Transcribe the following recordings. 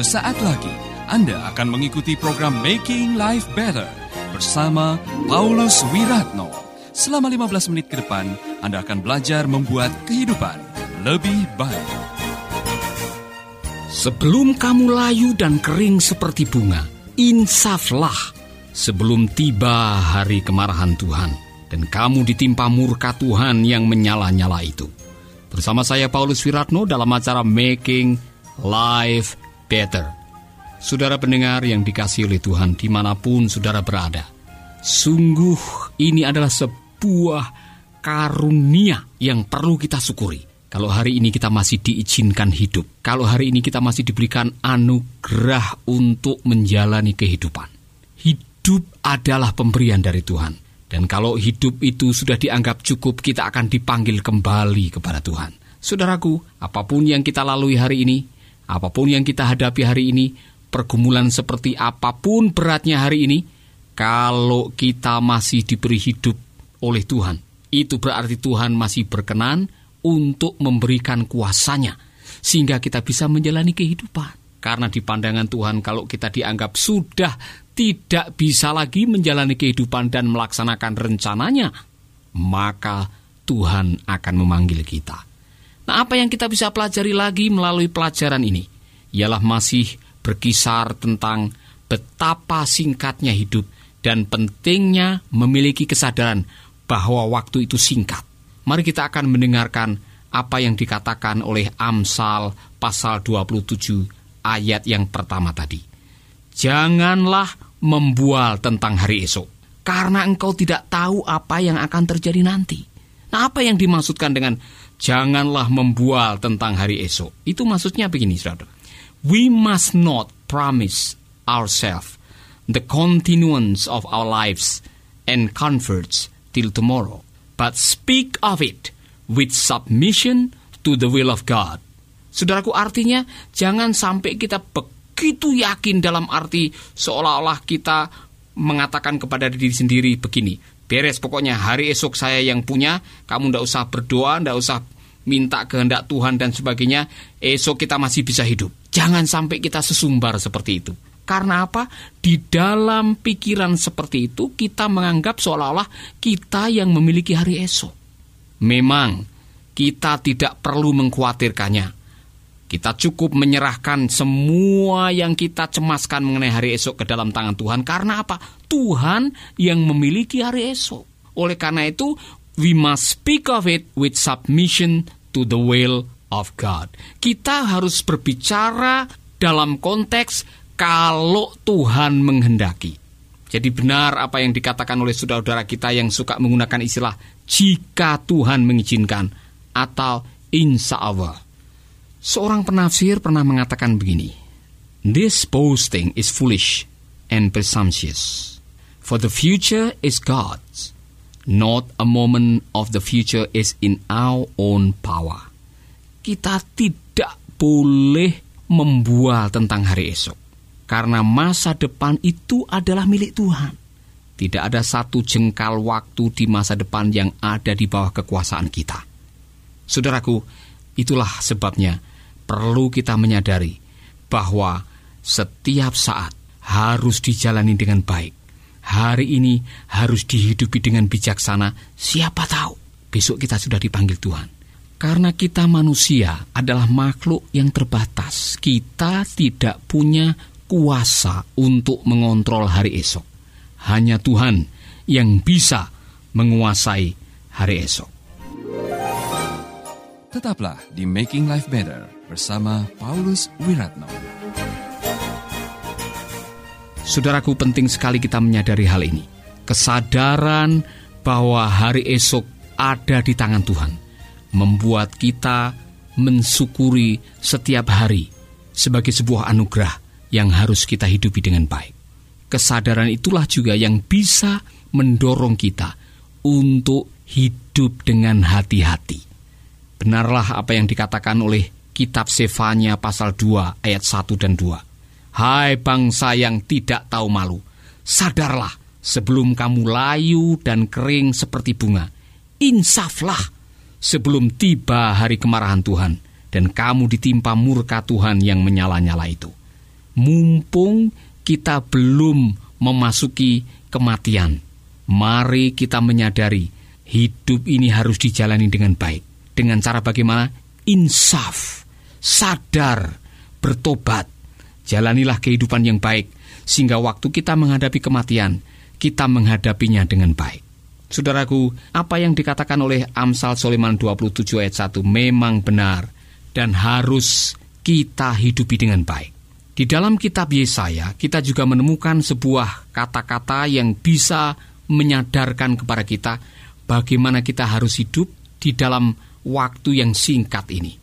Sesaat lagi Anda akan mengikuti program Making Life Better bersama Paulus Wiratno. Selama 15 menit ke depan, Anda akan belajar membuat kehidupan lebih baik. Sebelum kamu layu dan kering seperti bunga, insaflah sebelum tiba hari kemarahan Tuhan dan kamu ditimpa murka Tuhan yang menyala-nyala itu. Bersama saya Paulus Wiratno dalam acara Making Life Better. Saudara pendengar yang dikasih oleh Tuhan di mana pun saudara berada. Sungguh ini adalah sebuah karunia yang perlu kita syukuri. Kalau hari ini kita masih diizinkan hidup, kalau hari ini kita masih diberikan anugerah untuk menjalani kehidupan. Hidup adalah pemberian dari Tuhan. Dan kalau hidup itu sudah dianggap cukup, kita akan dipanggil kembali kepada Tuhan. Saudaraku, apa pun yang kita lalui hari ini, apa pun yang kita hadapi hari ini, pergumulan seperti apa pun beratnya hari ini, kalau kita masih diberi hidup oleh Tuhan, itu berarti Tuhan masih berkenan untuk memberikan kuasanya, sehingga kita bisa menjalani kehidupan. Karena di pandangan Tuhan kalau kita dianggap sudah tidak bisa lagi menjalani kehidupan dan melaksanakan rencananya, maka Tuhan akan memanggil kita. Nah, apa yang kita bisa pelajari lagi melalui pelajaran ini? Ialah masih berkisar tentang betapa singkatnya hidup dan pentingnya memiliki kesadaran bahwa waktu itu singkat. Mari kita akan mendengarkan apa yang dikatakan oleh Amsal pasal 27 ayat yang pertama tadi. Janganlah membual tentang hari esok, karena engkau tidak tahu apa yang akan terjadi nanti. Nah, apa yang dimaksudkan dengan janganlah membual tentang hari esok? Itu maksudnya begini, saudara. We must not promise ourselves the continuance of our lives and comforts till tomorrow, but speak of it with submission to the will of God. Saudaraku, artinya jangan sampai kita begitu yakin dalam arti seolah-olah kita mengatakan kepada diri sendiri begini, beres pokoknya hari esok saya yang punya, kamu ndak usah berdoa, ndak usah minta kehendak Tuhan dan sebagainya, esok kita masih bisa hidup. Jangan sampai kita sesumbar seperti itu. Karena apa? Di dalam pikiran seperti itu kita menganggap seolah-olah kita yang memiliki hari esok. Memang kita tidak perlu mengkhawatirkannya. Kita cukup menyerahkan semua yang kita cemaskan mengenai hari esok ke dalam tangan Tuhan. Karena apa? Tuhan yang memiliki hari esok. Oleh karena itu, we must speak of it with submission to the will of God. Kita harus berbicara dalam konteks kalau Tuhan menghendaki. Jadi benar apa yang dikatakan oleh saudara-saudara kita yang suka menggunakan istilah jika Tuhan mengizinkan atau insya Allah. Seorang penafsir pernah mengatakan begini, This boasting is foolish and presumptuous, for the future is God's, not a moment of the future is in our own power. Kita tidak boleh membual tentang hari esok, karena masa depan itu adalah milik Tuhan. Tidak ada satu jengkal waktu di masa depan yang ada di bawah kekuasaan kita. Saudaraku, itulah sebabnya perlu kita menyadari bahwa setiap saat harus dijalani dengan baik. Hari ini harus dihidupi dengan bijaksana. Siapa tahu besok kita sudah dipanggil Tuhan. Karena kita manusia adalah makhluk yang terbatas. Kita tidak punya kuasa untuk mengontrol hari esok. Hanya Tuhan yang bisa menguasai hari esok. Tetaplah di Making Life Better bersama Paulus Wiratno. Saudaraku penting sekali kita menyadari hal ini. Kesadaran bahwa hari esok ada di tangan Tuhan membuat kita mensyukuri setiap hari sebagai sebuah anugerah yang harus kita hidupi dengan baik. Kesadaran itulah juga yang bisa mendorong kita untuk hidup dengan hati-hati. Benarlah apa yang dikatakan oleh kitab Sefanya pasal 2 ayat 1 dan 2. Hai bangsa yang tidak tahu malu, sadarlah sebelum kamu layu dan kering seperti bunga. Insaflah sebelum tiba hari kemarahan Tuhan dan kamu ditimpa murka Tuhan yang menyala-nyala itu. mumpung kita belum memasuki kematian, mari kita menyadari hidup ini harus dijalani dengan baik. Dengan cara bagaimana? Insaf, sadar, bertobat. Jalanilah kehidupan yang baik, sehingga waktu kita menghadapi kematian, kita menghadapinya dengan baik. Saudaraku, apa yang dikatakan oleh Amsal Soleman 27 ayat 1 memang benar dan harus kita hidupi dengan baik. Di dalam kitab Yesaya, kita juga menemukan sebuah kata-kata yang bisa menyadarkan kepada kita bagaimana kita harus hidup di dalam waktu yang singkat ini.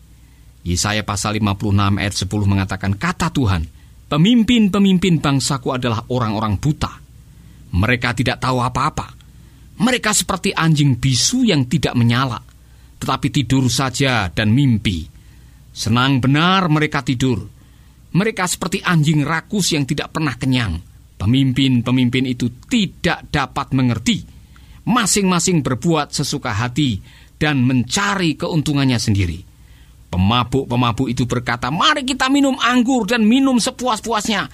Yesaya pasal 56 ayat 10 mengatakan, Kata Tuhan, pemimpin-pemimpin bangsaku adalah orang-orang buta. Mereka tidak tahu apa-apa mereka seperti anjing bisu yang tidak menyala, tetapi tidur saja dan mimpi. Senang benar mereka tidur. Mereka seperti anjing rakus yang tidak pernah kenyang. Pemimpin-pemimpin itu tidak dapat mengerti. Masing-masing berbuat sesuka hati dan mencari keuntungannya sendiri. Pemabuk-pemabuk itu berkata, "Mari kita minum anggur dan minum sepuas-puasnya.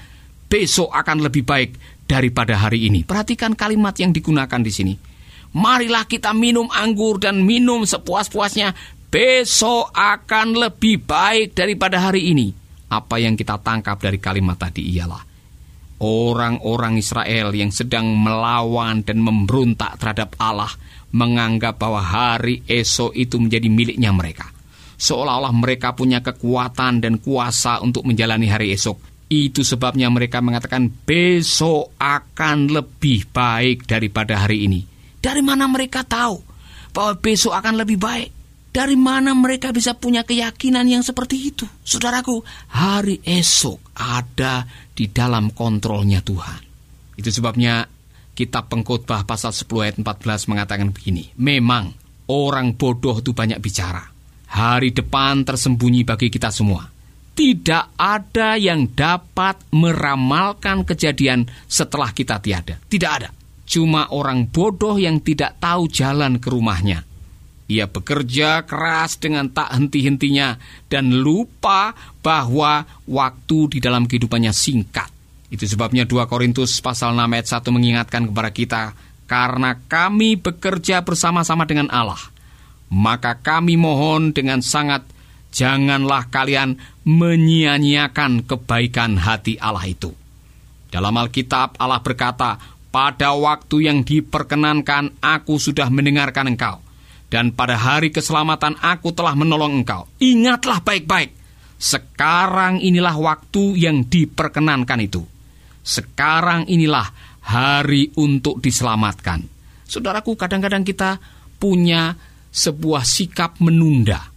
Besok akan lebih baik daripada hari ini." Perhatikan kalimat yang digunakan di sini marilah kita minum anggur dan minum sepuas-puasnya. Besok akan lebih baik daripada hari ini. Apa yang kita tangkap dari kalimat tadi ialah orang-orang Israel yang sedang melawan dan memberontak terhadap Allah menganggap bahwa hari esok itu menjadi miliknya mereka. Seolah-olah mereka punya kekuatan dan kuasa untuk menjalani hari esok. Itu sebabnya mereka mengatakan besok akan lebih baik daripada hari ini. Dari mana mereka tahu bahwa besok akan lebih baik? Dari mana mereka bisa punya keyakinan yang seperti itu? Saudaraku, hari esok ada di dalam kontrolnya Tuhan. Itu sebabnya kitab pengkhotbah pasal 10 ayat 14 mengatakan begini. Memang orang bodoh itu banyak bicara. Hari depan tersembunyi bagi kita semua. Tidak ada yang dapat meramalkan kejadian setelah kita tiada. Tidak ada cuma orang bodoh yang tidak tahu jalan ke rumahnya. Ia bekerja keras dengan tak henti-hentinya dan lupa bahwa waktu di dalam kehidupannya singkat. Itu sebabnya 2 Korintus pasal 6 ayat 1 mengingatkan kepada kita, karena kami bekerja bersama-sama dengan Allah, maka kami mohon dengan sangat janganlah kalian menyia-nyiakan kebaikan hati Allah itu. Dalam Alkitab Allah berkata, pada waktu yang diperkenankan aku sudah mendengarkan engkau. Dan pada hari keselamatan aku telah menolong engkau. Ingatlah baik-baik. Sekarang inilah waktu yang diperkenankan itu. Sekarang inilah hari untuk diselamatkan. Saudaraku, kadang-kadang kita punya sebuah sikap menunda.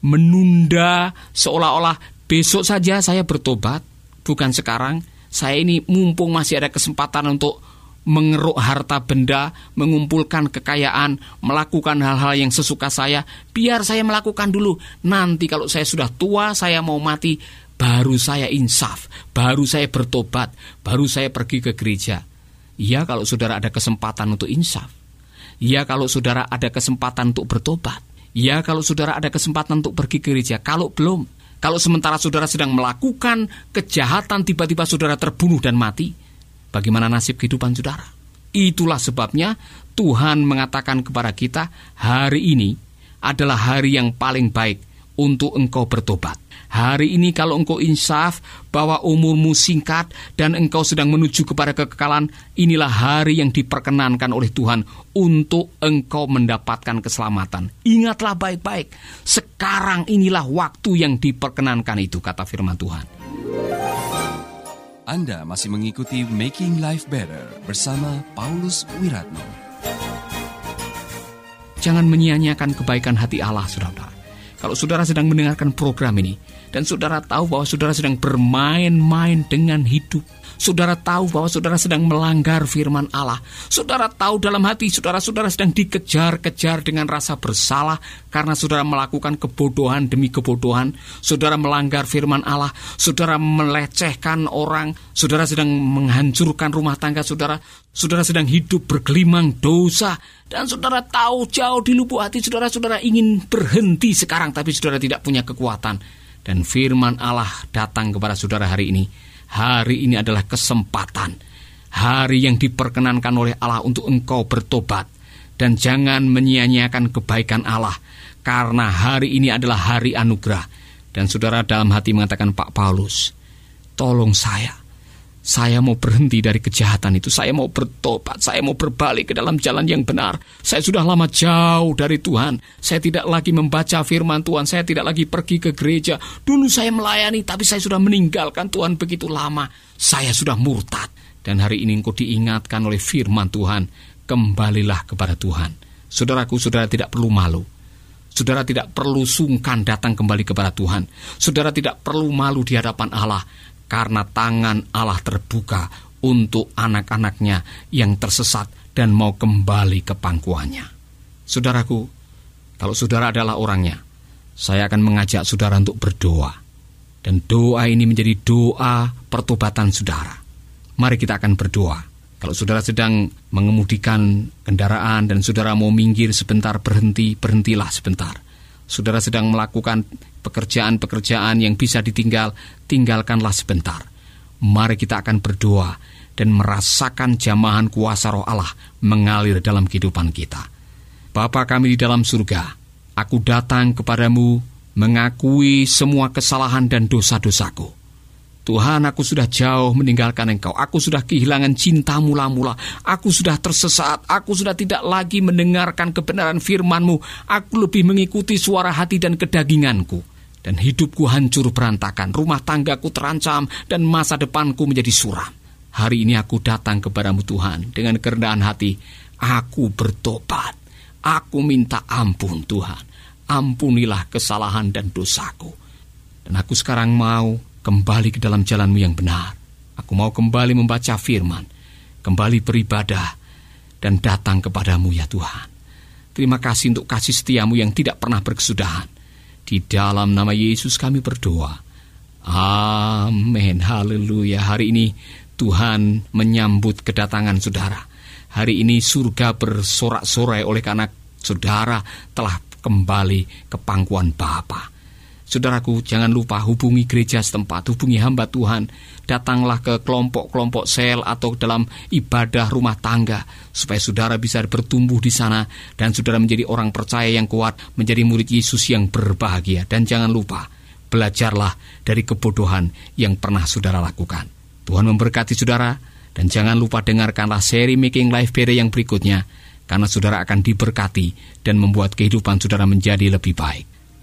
Menunda seolah-olah besok saja saya bertobat, bukan sekarang saya ini mumpung masih ada kesempatan untuk mengeruk harta benda, mengumpulkan kekayaan, melakukan hal-hal yang sesuka saya, biar saya melakukan dulu. Nanti kalau saya sudah tua, saya mau mati, baru saya insaf, baru saya bertobat, baru saya pergi ke gereja. Ya kalau saudara ada kesempatan untuk insaf. Ya kalau saudara ada kesempatan untuk bertobat. Ya kalau saudara ada kesempatan untuk pergi ke gereja. Kalau belum, kalau sementara saudara sedang melakukan kejahatan, tiba-tiba saudara terbunuh dan mati, bagaimana nasib kehidupan saudara? Itulah sebabnya Tuhan mengatakan kepada kita, hari ini adalah hari yang paling baik untuk engkau bertobat. Hari ini kalau engkau insaf bahwa umurmu singkat dan engkau sedang menuju kepada kekekalan, inilah hari yang diperkenankan oleh Tuhan untuk engkau mendapatkan keselamatan. Ingatlah baik-baik, sekarang inilah waktu yang diperkenankan itu, kata firman Tuhan. Anda masih mengikuti Making Life Better bersama Paulus Wiratno. Jangan menyia-nyiakan kebaikan hati Allah, saudara. Kalau saudara sedang mendengarkan program ini, dan saudara tahu bahwa saudara sedang bermain-main dengan hidup, saudara tahu bahwa saudara sedang melanggar firman Allah, saudara tahu dalam hati saudara-saudara sedang dikejar-kejar dengan rasa bersalah karena saudara melakukan kebodohan demi kebodohan, saudara melanggar firman Allah, saudara melecehkan orang, saudara sedang menghancurkan rumah tangga saudara, saudara sedang hidup bergelimang dosa, dan saudara tahu jauh di lubuk hati saudara-saudara ingin berhenti sekarang, tapi saudara tidak punya kekuatan. Dan firman Allah datang kepada saudara hari ini, hari ini adalah kesempatan, hari yang diperkenankan oleh Allah untuk engkau bertobat, dan jangan menyia-nyiakan kebaikan Allah, karena hari ini adalah hari anugerah. Dan saudara dalam hati mengatakan Pak Paulus, tolong saya, saya mau berhenti dari kejahatan itu. Saya mau bertobat. Saya mau berbalik ke dalam jalan yang benar. Saya sudah lama jauh dari Tuhan. Saya tidak lagi membaca firman Tuhan. Saya tidak lagi pergi ke gereja. Dulu saya melayani, tapi saya sudah meninggalkan Tuhan begitu lama. Saya sudah murtad. Dan hari ini engkau diingatkan oleh firman Tuhan. Kembalilah kepada Tuhan. Saudaraku, saudara tidak perlu malu. Saudara tidak perlu sungkan datang kembali kepada Tuhan. Saudara tidak perlu malu di hadapan Allah karena tangan Allah terbuka untuk anak-anaknya yang tersesat dan mau kembali ke pangkuannya. Saudaraku, kalau saudara adalah orangnya, saya akan mengajak saudara untuk berdoa. Dan doa ini menjadi doa pertobatan saudara. Mari kita akan berdoa. Kalau saudara sedang mengemudikan kendaraan dan saudara mau minggir sebentar, berhenti, berhentilah sebentar. Saudara sedang melakukan pekerjaan-pekerjaan yang bisa ditinggal, tinggalkanlah sebentar. Mari kita akan berdoa dan merasakan jamahan kuasa roh Allah mengalir dalam kehidupan kita. Bapa kami di dalam surga, aku datang kepadamu mengakui semua kesalahan dan dosa-dosaku. Tuhan, aku sudah jauh meninggalkan Engkau. Aku sudah kehilangan cinta mula-mula. Aku sudah tersesat. Aku sudah tidak lagi mendengarkan kebenaran firman-Mu. Aku lebih mengikuti suara hati dan kedaginganku dan hidupku hancur berantakan, rumah tanggaku terancam, dan masa depanku menjadi suram. Hari ini aku datang kepadamu Tuhan dengan kerendahan hati. Aku bertobat. Aku minta ampun Tuhan. Ampunilah kesalahan dan dosaku. Dan aku sekarang mau kembali ke dalam jalanmu yang benar. Aku mau kembali membaca firman. Kembali beribadah. Dan datang kepadamu ya Tuhan. Terima kasih untuk kasih setiamu yang tidak pernah berkesudahan. Di dalam nama Yesus kami berdoa. Amin. Haleluya. Hari ini Tuhan menyambut kedatangan saudara. Hari ini surga bersorak-sorai oleh karena saudara telah kembali ke pangkuan Bapa. Saudaraku, jangan lupa hubungi gereja setempat, hubungi hamba Tuhan. Datanglah ke kelompok-kelompok sel atau dalam ibadah rumah tangga, supaya saudara bisa bertumbuh di sana dan saudara menjadi orang percaya yang kuat, menjadi murid Yesus yang berbahagia. Dan jangan lupa, belajarlah dari kebodohan yang pernah saudara lakukan. Tuhan memberkati saudara, dan jangan lupa dengarkanlah seri Making Life Better yang berikutnya, karena saudara akan diberkati dan membuat kehidupan saudara menjadi lebih baik.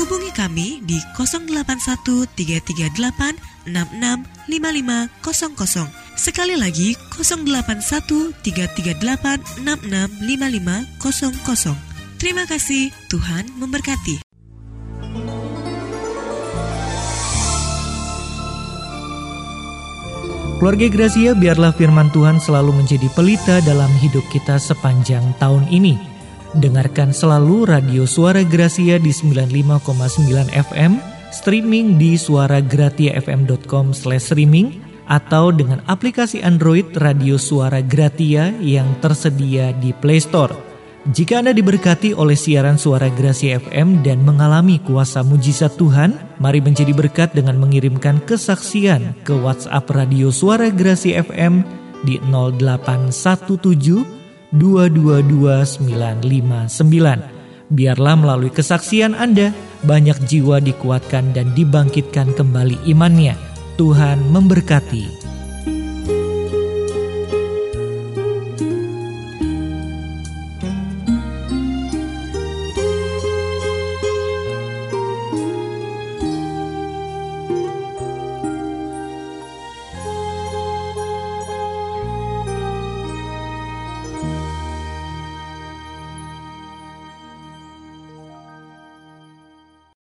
Hubungi kami di 081338 665500. Sekali lagi 081338 665500. Terima kasih, Tuhan memberkati. Keluarga Gracia, biarlah firman Tuhan selalu menjadi pelita dalam hidup kita sepanjang tahun ini. Dengarkan selalu radio Suara Gracia di 95,9 FM, streaming di suaragratiafm.com streaming atau dengan aplikasi Android Radio Suara Gratia yang tersedia di Play Store. Jika Anda diberkati oleh siaran Suara Gracia FM dan mengalami kuasa mujizat Tuhan, mari menjadi berkat dengan mengirimkan kesaksian ke WhatsApp Radio Suara Gracia FM di 0817 222959. Biarlah melalui kesaksian Anda, banyak jiwa dikuatkan dan dibangkitkan kembali imannya. Tuhan memberkati.